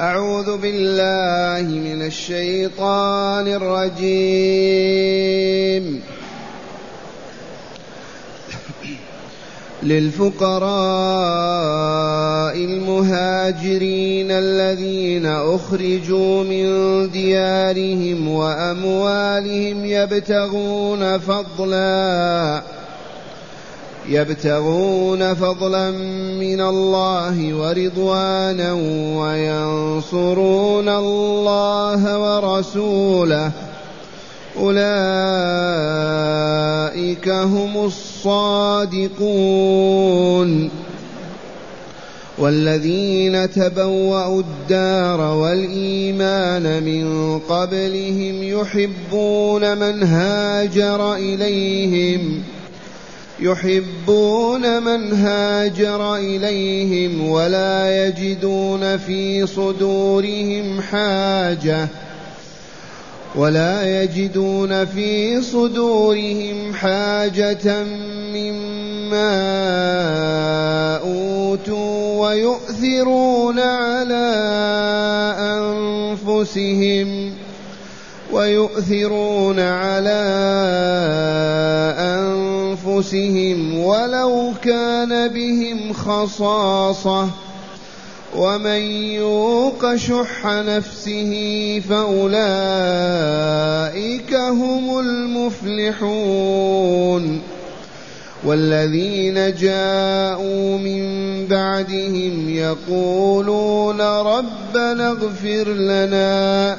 أعوذ بالله من الشيطان الرجيم. للفقراء المهاجرين الذين أخرجوا من ديارهم وأموالهم يبتغون فضلاً يبتغون فضلا من الله ورضوانا وينصرون الله ورسوله. أولئك هم الصادقون. والذين تبوأوا الدار والإيمان من قبلهم يحبون من هاجر إليهم ۖ. يحبون من هاجر إليهم ولا يجدون في صدورهم حاجة ولا يجدون في صدورهم حاجة مما أوتوا ويؤثرون على أنفسهم ويؤثرون على أنفسهم ولو كان بهم خصاصة. ومن يوق شح نفسه فأولئك هم المفلحون. والذين جاءوا من بعدهم يقولون ربنا اغفر لنا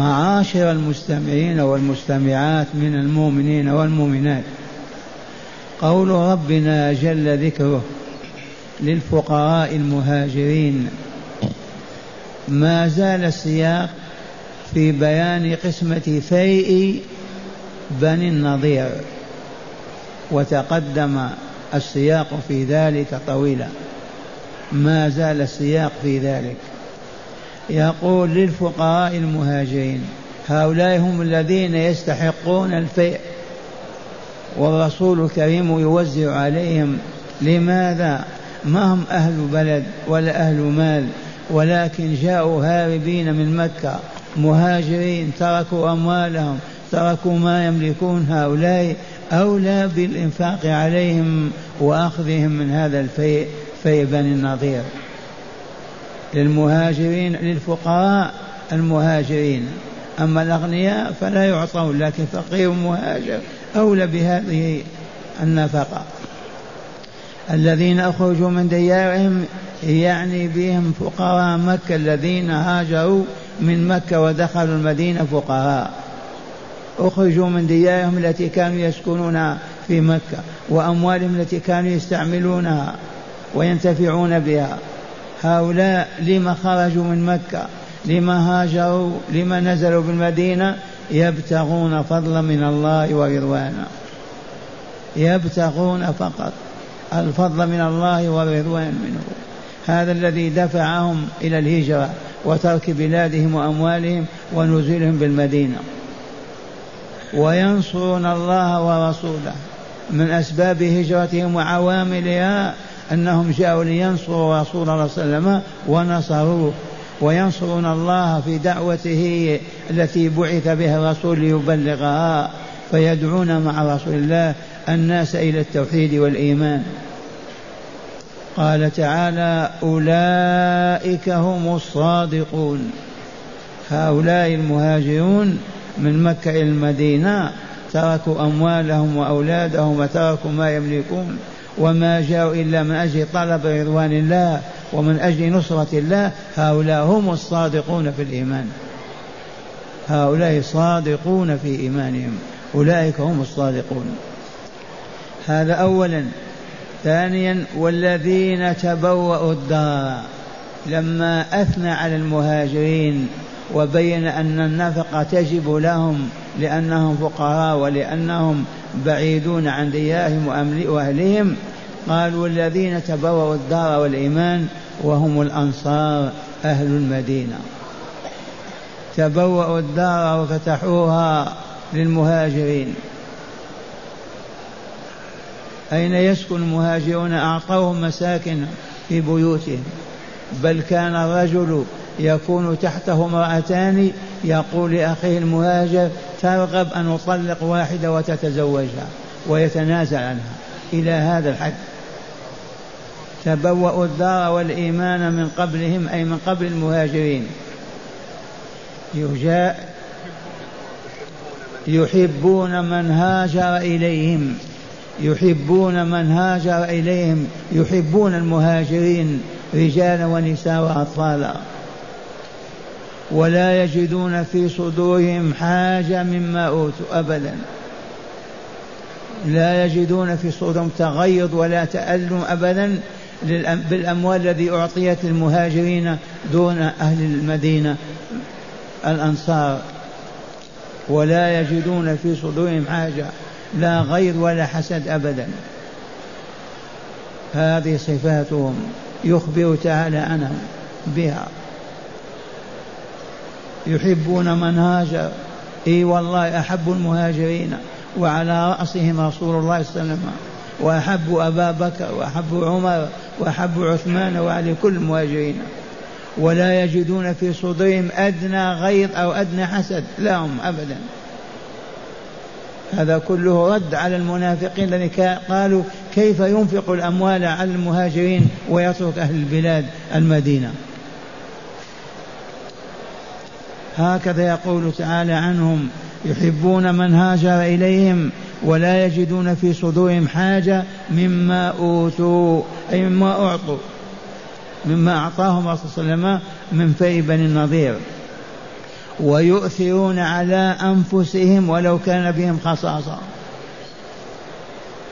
معاشر المستمعين والمستمعات من المؤمنين والمؤمنات. قول ربنا جل ذكره للفقراء المهاجرين ما زال السياق في بيان قسمة فيء بني النضير وتقدم السياق في ذلك طويلا. ما زال السياق في ذلك. يقول للفقراء المهاجرين هؤلاء هم الذين يستحقون الفيء والرسول الكريم يوزع عليهم. لماذا؟ ما هم أهل بلد ولا أهل مال ولكن جاءوا هاربين من مكة مهاجرين تركوا أموالهم تركوا ما يملكون هؤلاء أولى بالإنفاق عليهم وأخذهم من هذا الفيء في بني النضير للمهاجرين للفقراء المهاجرين. أما الأغنياء فلا يعطون لكن فقير مهاجر أولى بهذه النفقة. الذين أخرجوا من ديارهم يعني بهم فقراء مكة الذين هاجروا من مكة ودخلوا المدينة فقراء. أخرجوا من ديارهم التي كانوا يسكنونها في مكة وأموالهم التي كانوا يستعملونها وينتفعون بها. هؤلاء لما خرجوا من مكة لما هاجروا لما نزلوا بالمدينة يبتغون فضلا من الله ورضوانا. يبتغون فقط الفضل من الله والرضوان منه. هذا الذي دفعهم إلى الهجرة وترك بلادهم وأموالهم ونزولهم بالمدينة. وينصرون الله ورسوله من أسباب هجرتهم وعواملها أنهم جاءوا لينصروا رسول الله صلى الله عليه وسلم ونصروه وينصرون الله في دعوته التي بعث بها الرسول ليبلغها فيدعون مع رسول الله الناس إلى التوحيد والإيمان. قال تعالى أولئك هم الصادقون. هؤلاء المهاجرون من مكة إلى المدينة تركوا أموالهم وأولادهم وتركوا ما يملكون. وما جاءوا إلا من أجل طلب رضوان الله ومن أجل نصرة الله هؤلاء هم الصادقون في الإيمان. هؤلاء صادقون في إيمانهم. أولئك هم الصادقون. هذا أولا. ثانيا والذين تبوأوا الدار. لما أثنى على المهاجرين وبين أن النفقة تجب لهم لأنهم فقراء ولأنهم بعيدون عن ديارهم وأهلهم. قالوا الذين تبوأوا الدار والإيمان وهم الأنصار أهل المدينة. تبوأوا الدار وفتحوها للمهاجرين. أين يسكن المهاجرون؟ أعطوهم مساكن في بيوتهم. بل كان الرجل يكون تحته امرأتان يقول لأخيه المهاجر ترغب أن أطلق واحدة وتتزوجها ويتنازل عنها. إلى هذا الحد. تبوأوا الدار والإيمان من قبلهم أي من قبل المهاجرين. يجاء يحبون من هاجر إليهم. يحبون من هاجر إليهم. يحبون المهاجرين رجالا ونساء وأطفالا. ولا يجدون في صدورهم حاجة مما أوتوا أبدا. لا يجدون في صدورهم تغيظ ولا تألم أبدا بالأموال الذي أعطيت المهاجرين دون أهل المدينة الأنصار. ولا يجدون في صدورهم حاجة لا غير ولا حسد أبدا. هذه صفاتهم يخبر تعالى عنهم بها. يحبون من هاجر إي والله أحب المهاجرين وعلى رأسهم رسول الله صلى الله عليه وسلم وأحب أبا بكر وأحب عمر وأحب عثمان وعلي كل المهاجرين. ولا يجدون في صدورهم أدنى غيظ أو أدنى حسد لهم ابدا. هذا كله رد على المنافقين الذين قالوا كيف ينفق الأموال على المهاجرين ويترك أهل البلاد المدينة؟ هكذا يقول تعالى عنهم يحبون من هاجر إليهم ولا يجدون في صدورهم حاجة مما أوتوا أي مما أعطوا مما أعطاهم الرسول صلى الله عليه وسلم من في بني النضير. ويؤثرون على أنفسهم ولو كان بهم خصاصة.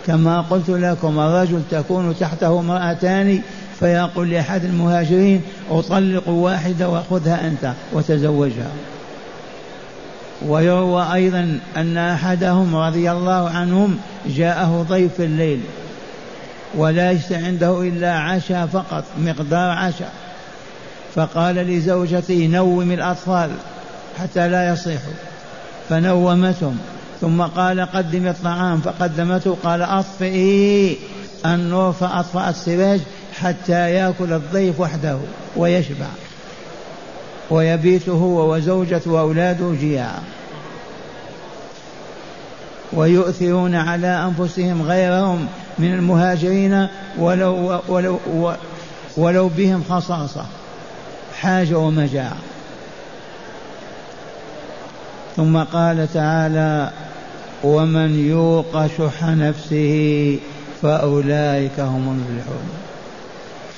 كما قلت لكم الرجل تكون تحته امرأتان فيقول لأحد المهاجرين أطلق واحدة وخذها أنت وتزوجها. ويروى أيضا أن أحدهم رضي الله عنهم جاءه ضيف في الليل وليس عنده إلا عشاء فقط مقدار عشاء فقال لزوجته نوم الأطفال حتى لا يصيحوا. فنومتهم ثم قال قدم الطعام فقدمته قال أطفئي النور فأطفأ السراج حتى يأكل الضيف وحده ويشبع ويبيت هو وزوجته وأولاده جياعا ويؤثرون على أنفسهم غيرهم من المهاجرين ولو ولو ولو بهم خصاصة حاجة ومجاعه ثم قال تعالى ومن يوق شح نفسه فأولئك هم المفلحون.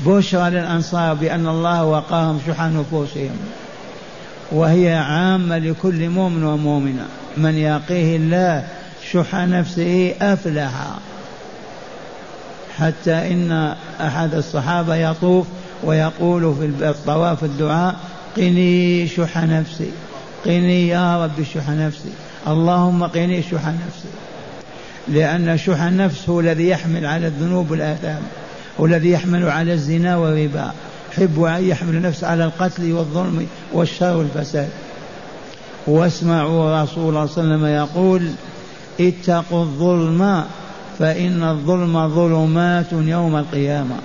بشرى للأنصار بأن الله وقاهم شح نفوسهم وهي عامة لكل مؤمن ومؤمنة. من يقيه الله شح نفسه أفلح. حتى إن أحد الصحابة يطوف ويقول في الطواف الدعاء قني شح نفسي قني يا رب شح نفسي اللهم قني شح نفسي. لأن شح النفس هو الذي يحمل على الذنوب والآثام. والذي يحمل على الزنا والربا. حب أن يحمل النفس على القتل والظلم والشر والفساد. واسمعوا رسول الله صلى الله عليه وسلم يقول اتقوا الظلم فإن الظلم ظلمات يوم القيامة.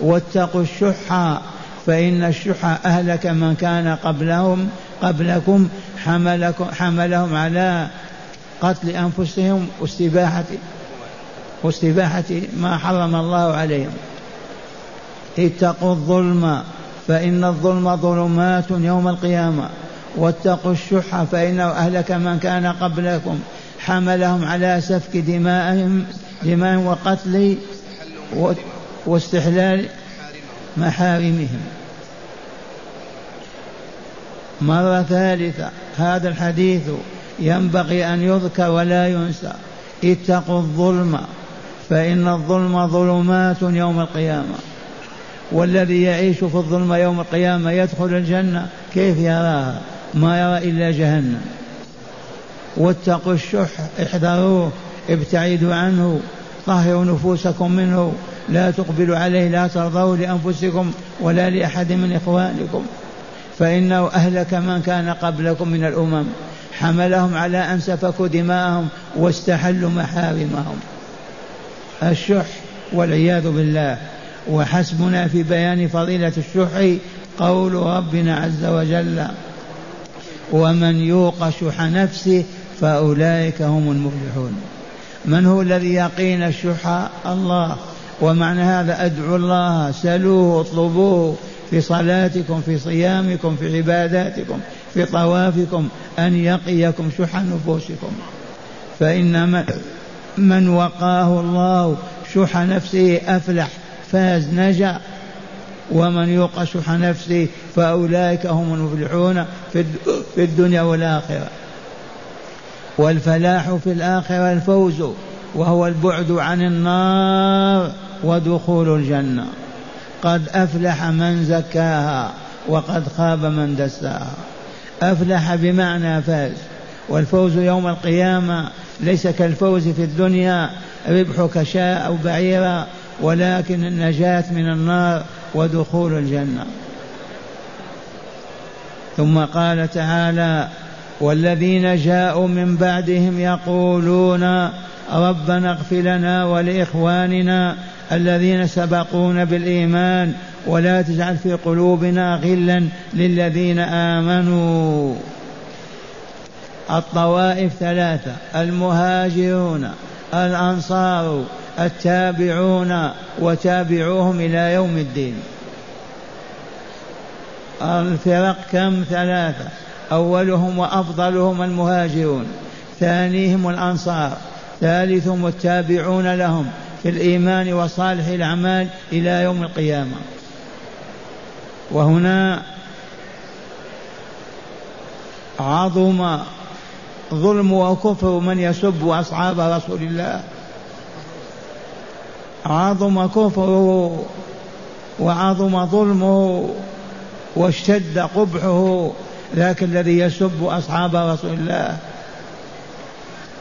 واتقوا الشح فإن الشح أهلك من كان قبلهم قبلكم حملكم حملهم على قتل أنفسهم واستباحة واستباحة ما حرم الله عليهم. اتقوا الظلم فإن الظلم ظلمات يوم القيامة. واتقوا الشح فإنه أهلك من كان قبلكم. حملهم على سفك دمائهم دمائهم وقتل واستحلال محارمهم. مرة ثالثة هذا الحديث ينبغي أن يذكر ولا ينسى. اتقوا الظلم. فإن الظلم ظلمات يوم القيامة. والذي يعيش في الظلم يوم القيامة يدخل الجنة. كيف يراها؟ ما يرى إلا جهنم. واتقوا الشح احذروه ابتعدوا عنه طهروا نفوسكم منه. لا تقبلوا عليه لا ترضوا لأنفسكم ولا لأحد من إخوانكم. فإنه أهلك من كان قبلكم من الأمم. حملهم على أن سفكوا دماءهم واستحلوا محارمهم. الشح والعياذ بالله. وحسبنا في بيان فضيلة الشح قول ربنا عز وجل ومن يوق شح نفسه فأولئك هم المفلحون. من هو الذي يقينا الشح؟ الله. ومعنى هذا أدعو الله سلوه اطلبوه في صلاتكم في صيامكم في عباداتكم في طوافكم أن يقيكم شح نفوسكم. فإن من وقاه الله شح نفسه أفلح فاز نجا. ومن يوق شح نفسه فأولئك هم المفلحون في الدنيا والآخرة. والفلاح في الآخرة الفوز وهو البعد عن النار ودخول الجنة. قد أفلح من زكاها وقد خاب من دساها. أفلح بمعنى فاز. والفوز يوم القيامة ليس كالفوز في الدنيا ربحك شاء أو بعيرا ولكن النجاة من النار ودخول الجنة. ثم قال تعالى والذين جاءوا من بعدهم يقولون ربنا اغفر لنا ولإخواننا الذين سبقونا بالإيمان ولا تجعل في قلوبنا غلا للذين آمنوا. الطوائف ثلاثة المهاجرون الأنصار التابعون وتابعوهم إلى يوم الدين. الفرق كم؟ ثلاثة أولهم وأفضلهم المهاجرون ثانيهم الأنصار ثالثهم التابعون لهم في الإيمان وصالح الأعمال إلى يوم القيامة. وهنا عظم ظلم وكفر من يسب أصحاب رسول الله. عظم كفره وعظم ظلمه واشتد قبحه ذاك الذي يسب أصحاب رسول الله.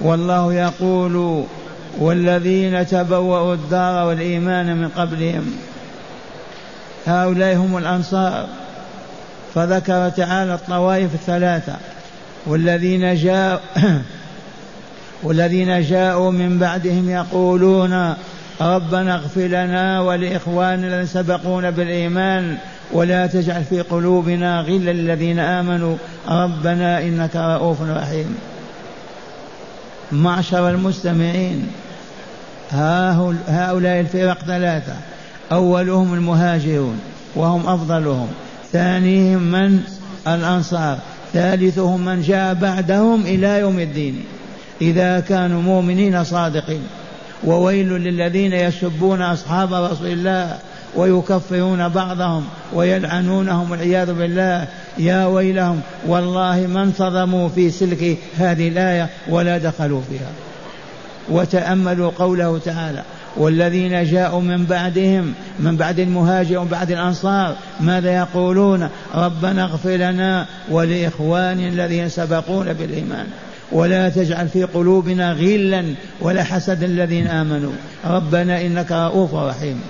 والله يقول والذين تبوأوا الدار والإيمان من قبلهم هؤلاء هم الأنصار. فذكر تعالى الطوائف الثلاثة. والذين جاءوا والذين جاءوا من بعدهم يقولون ربنا اغفر لنا ولإخواننا الذين سبقونا بالإيمان ولا تجعل في قلوبنا غلا للذين آمنوا ربنا إنك رؤوف رحيم. معشر المستمعين هؤلاء الفرق ثلاثة. أولهم المهاجرون وهم أفضلهم. ثانيهم من؟ الأنصار. ثالثهم من جاء بعدهم إلى يوم الدين. إذا كانوا مؤمنين صادقين. وويل للذين يسبون أصحاب رسول الله ويكفرون بعضهم ويلعنونهم والعياذ بالله. يا ويلهم والله ما انتظموا في سلك هذه الآية ولا دخلوا فيها. وتأملوا قوله تعالى والذين جاءوا من بعدهم من بعد المهاجر ومن بعد الأنصار ماذا يقولون؟ ربنا اغفر لنا ولإخواننا الذين سبقونا بالإيمان. ولا تجعل في قلوبنا غلا ولا حسد الذين آمنوا. ربنا إنك رؤوف رحيم.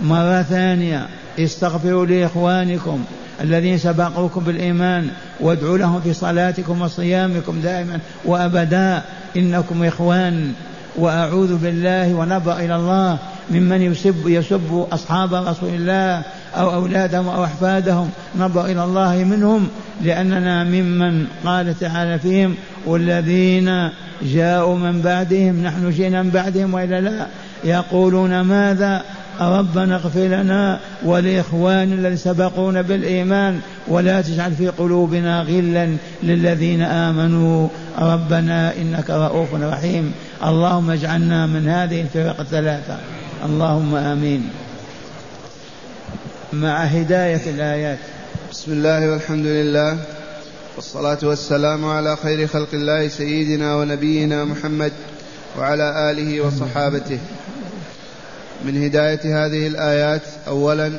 مرة ثانية استغفروا لإخوانكم الذين سبقوكم بالإيمان وادعوا لهم في صلاتكم وصيامكم دائما وأبدا. إنكم إخوان. وأعوذ بالله ونبأ إلى الله ممن يسب يسب أصحاب رسول الله أو أولادهم أو أحفادهم. نبأ إلى الله منهم لأننا ممن قال تعالى فيهم والذين جاءوا من بعدهم. نحن جئنا من بعدهم وإلا لا. يقولون ماذا؟ ربنا اغفر لنا ولإخواننا الذين سبقونا بالإيمان ولا تجعل في قلوبنا غلا للذين آمنوا. ربنا إنك رؤوف رحيم. اللهم اجعلنا من هذه الفرق الثلاثة. اللهم آمين. مع هداية الآيات. بسم الله والحمد لله والصلاة والسلام على خير خلق الله سيدنا ونبينا محمد وعلى آله وصحابته. من هداية هذه الآيات أولا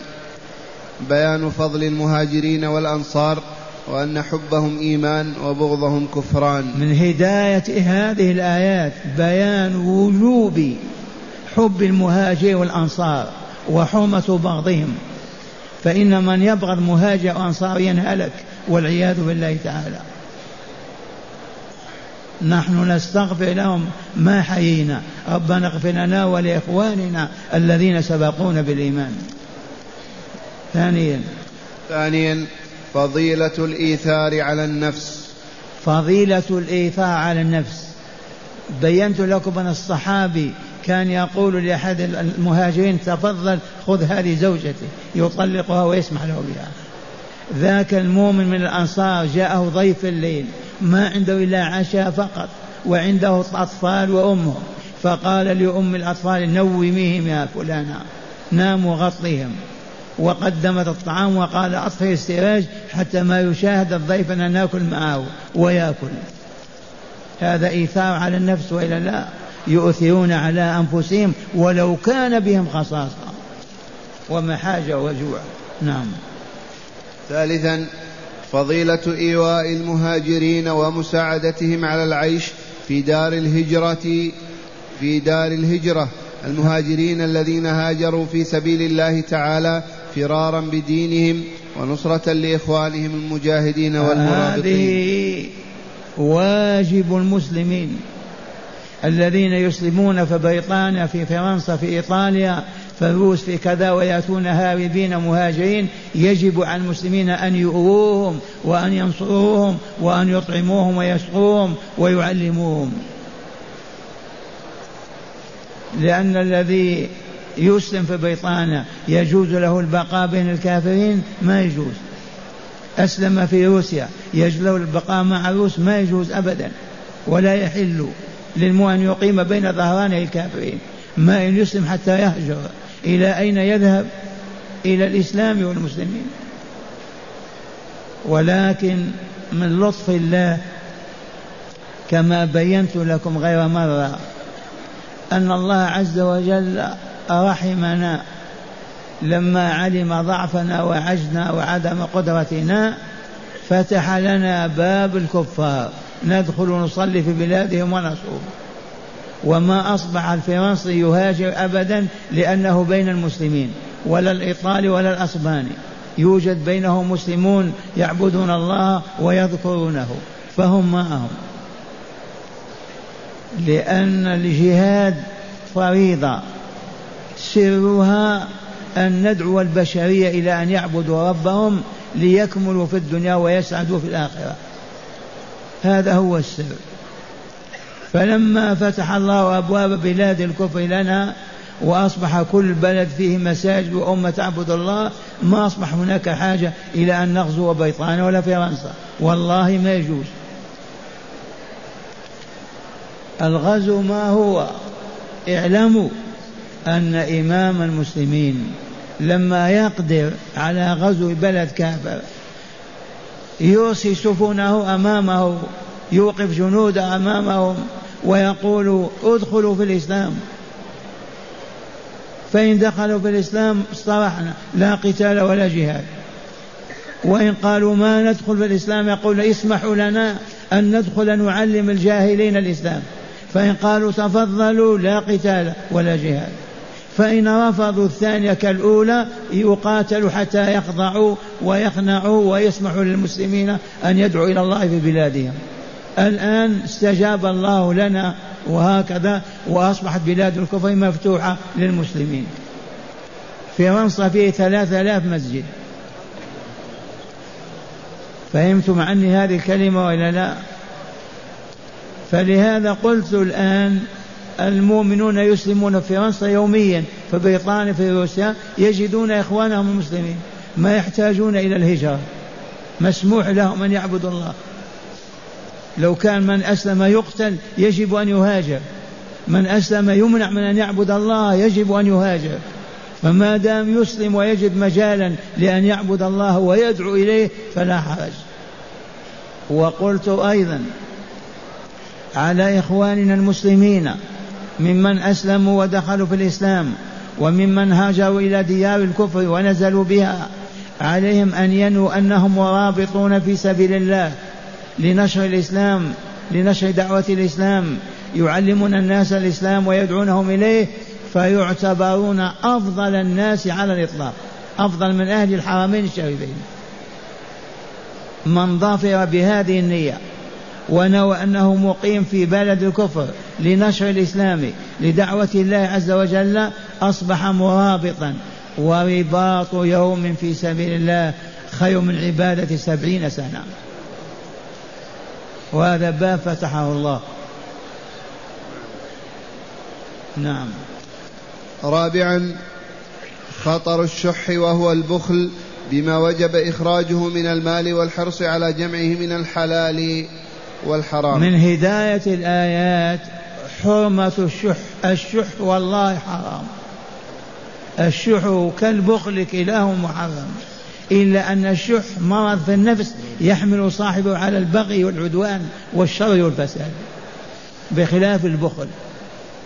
بيان فضل المهاجرين والأنصار وأن حبهم إيمان وبغضهم كفران. من هداية هذه الآيات بيان وجوب حب المهاجر والأنصار وحرمة بغضهم فإن من يبغض مهاجر وأنصاريا هلك والعياذ بالله تعالى. نحن نستغفر لهم ما حيينا. ربنا اغفر لنا ولإخواننا الذين سبقونا بالإيمان. ثانيا. ثانيا فضيلة الإيثار على النفس. فضيلة الإيثار على النفس. بينت لكم أن الصحابي كان يقول لأحد المهاجرين تفضل خذ هذه زوجتي يطلقها ويسمح له بها. ذاك المؤمن من الأنصار جاءه ضيف الليل ما عنده إلا عشاء فقط وعنده أطفال وأمه. فقال لأم الأطفال نوميهم يا فلانة ناموا غطيهم. وقدمت الطعام وقال أطفئ السراج حتى ما يشاهد الضيف أن نأكل معه ويأكل. هذا إيثار على النفس وإلا لا يؤثرون على أنفسهم ولو كان بهم خصاصة. وما حاجة وجوع. نعم. ثالثا فضيلة إيواء المهاجرين ومساعدتهم على العيش في دار الهجرة في دار الهجرة. المهاجرين الذين هاجروا في سبيل الله تعالى فرارا بدينهم ونصرة لإخوانهم المجاهدين والمرابطين هذه واجب المسلمين الذين يسلمون في بريطانيا في فرنسا في إيطاليا فالروس في كذا ويأتون هاربين مهاجرين. يجب على المسلمين أن يؤووهم وأن ينصروهم وأن يطعموهم ويسقوهم ويعلموهم. لأن الذي يسلم في بريطانيا يجوز له البقاء بين الكافرين؟ ما يجوز. أسلم في روسيا يجوز له البقاء مع الروس؟ ما يجوز أبدا. ولا يحل للمؤمن أن يقيم بين ظهراني الكافرين. ما إن يسلم حتى يهجر. إلى أين يذهب؟ إلى الإسلام والمسلمين ولكن من لطف الله كما بينت لكم غير مرة أن الله عز وجل رحمنا لما علم ضعفنا وعجزنا وعدم قدرتنا فتح لنا باب الكفار. ندخل نصلي في بلادهم ونصوم. وما أصبح الفرنسي يهاجر أبدا لأنه بين المسلمين ولا الإيطالي ولا الأسباني. يوجد بينهم مسلمون يعبدون الله ويذكرونه فهم معهم. لأن الجهاد فريضة. سرها أن ندعو البشرية إلى أن يعبدوا ربهم ليكملوا في الدنيا ويسعدوا في الآخرة. هذا هو السر. فلما فتح الله أبواب بلاد الكفر لنا وأصبح كل بلد فيه مساجد وأمة تعبد الله ما أصبح هناك حاجة إلى أن نغزو بريطانيا ولا فرنسا. والله ما يجوز. الغزو ما هو؟ اعلموا. أن إمام المسلمين لما يقدر على غزو بلد كافر يرسي سفنه أمامه يوقف جنوده أمامهم ويقول ادخلوا في الإسلام. فإن دخلوا في الإسلام اصطلحنا لا قتال ولا جهاد. وإن قالوا ما ندخل في الإسلام يقول اسمحوا لنا أن ندخل نعلم الجاهلين الإسلام. فإن قالوا تفضلوا لا قتال ولا جهاد. فإن رفضوا الثانية كالأولى يقاتلوا حتى يخضعوا ويخنعوا ويسمحوا للمسلمين أن يدعوا إلى الله في بلادهم. الآن استجاب الله لنا وهكذا وأصبحت بلاد الكفر مفتوحة للمسلمين. فرنسا فيه ثلاثة آلاف مسجد. فهمتم عني هذه الكلمة ولا لا؟ فلهذا قلت الآن المؤمنون يسلمون في فرنسا يوميا في بريطانيا في روسيا يجدون إخوانهم المسلمين ما يحتاجون إلى الهجرة. مسموح لهم أن يعبدوا الله. لو كان من أسلم يقتل يجب أن يهاجر. من أسلم يمنع من أن يعبد الله يجب أن يهاجر. فما دام يسلم ويجد مجالا لأن يعبد الله ويدعو إليه فلا حرج. وقلت أيضا على إخواننا المسلمين ممن أسلموا ودخلوا في الإسلام وممن هاجروا إلى ديار الكفر ونزلوا بها عليهم أن ينووا أنهم مرابطون في سبيل الله لنشر الإسلام لنشر دعوة الإسلام يعلمون الناس الإسلام ويدعونهم إليه فيعتبرون أفضل الناس على الإطلاق أفضل من أهل الحرمين الشريفين. من ظفر بهذه النية ونوى أنه مقيم في بلد الكفر لنشر الإسلام لدعوة الله عز وجل أصبح مرابطا. ورباط يوم في سبيل الله خير من عبادة سبعين سنة. وهذا باب فتحه الله. نعم. رابعا خطر الشح وهو البخل بما وجب إخراجه من المال والحرص على جمعه من الحلال والحرام. من هداية الآيات حرمة الشح الشح والله حرام. الشح كالبخل كلاه محرم. إلا أن الشح مرض في النفس يحمل صاحبه على البغي والعدوان والشر والفساد بخلاف البخل.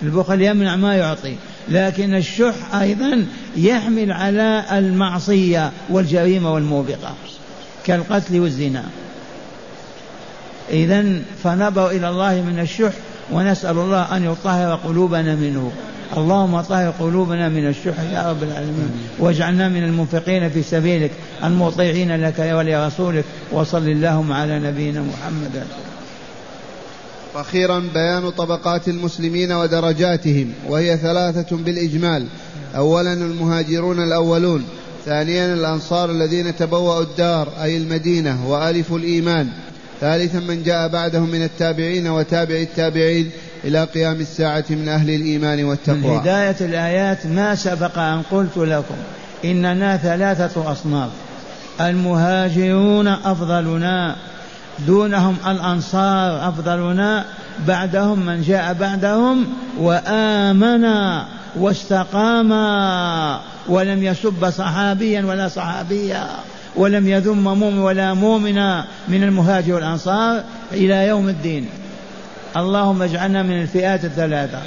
البخل يمنع ما يعطي لكن الشح أيضا يحمل على المعصية والجريمة والموبقة كالقتل والزنا. إذا فنبر إلى الله من الشح ونسأل الله أن يطهر قلوبنا منه. اللهم طهر قلوبنا من الشح يا رب العالمين. واجعلنا من المنفقين في سبيلك المطيعين لك ولرسولك. وصل اللهم على نبينا محمد. وأخيرا بيان طبقات المسلمين ودرجاتهم. وهي ثلاثة بالإجمال. اولا المهاجرون الأولون. ثانيا الأنصار الذين تبوأوا الدار أي المدينة وألفوا الإيمان. ثالثا من جاء بعدهم من التابعين وتابع التابعين إلى قيام الساعة من أهل الإيمان والتقوى. من هداية الآيات ما سبق أن قلت لكم. إننا ثلاثة أصناف. المهاجرون أفضلنا دونهم الأنصار أفضلنا بعدهم من جاء بعدهم وآمنا واستقاما ولم يسب صحابيا ولا صحابيا. ولم يذم مؤمن ولا مؤمنا من المهاجر والأنصار إلى يوم الدين. اللهم اجعلنا من الفئات الثلاثة.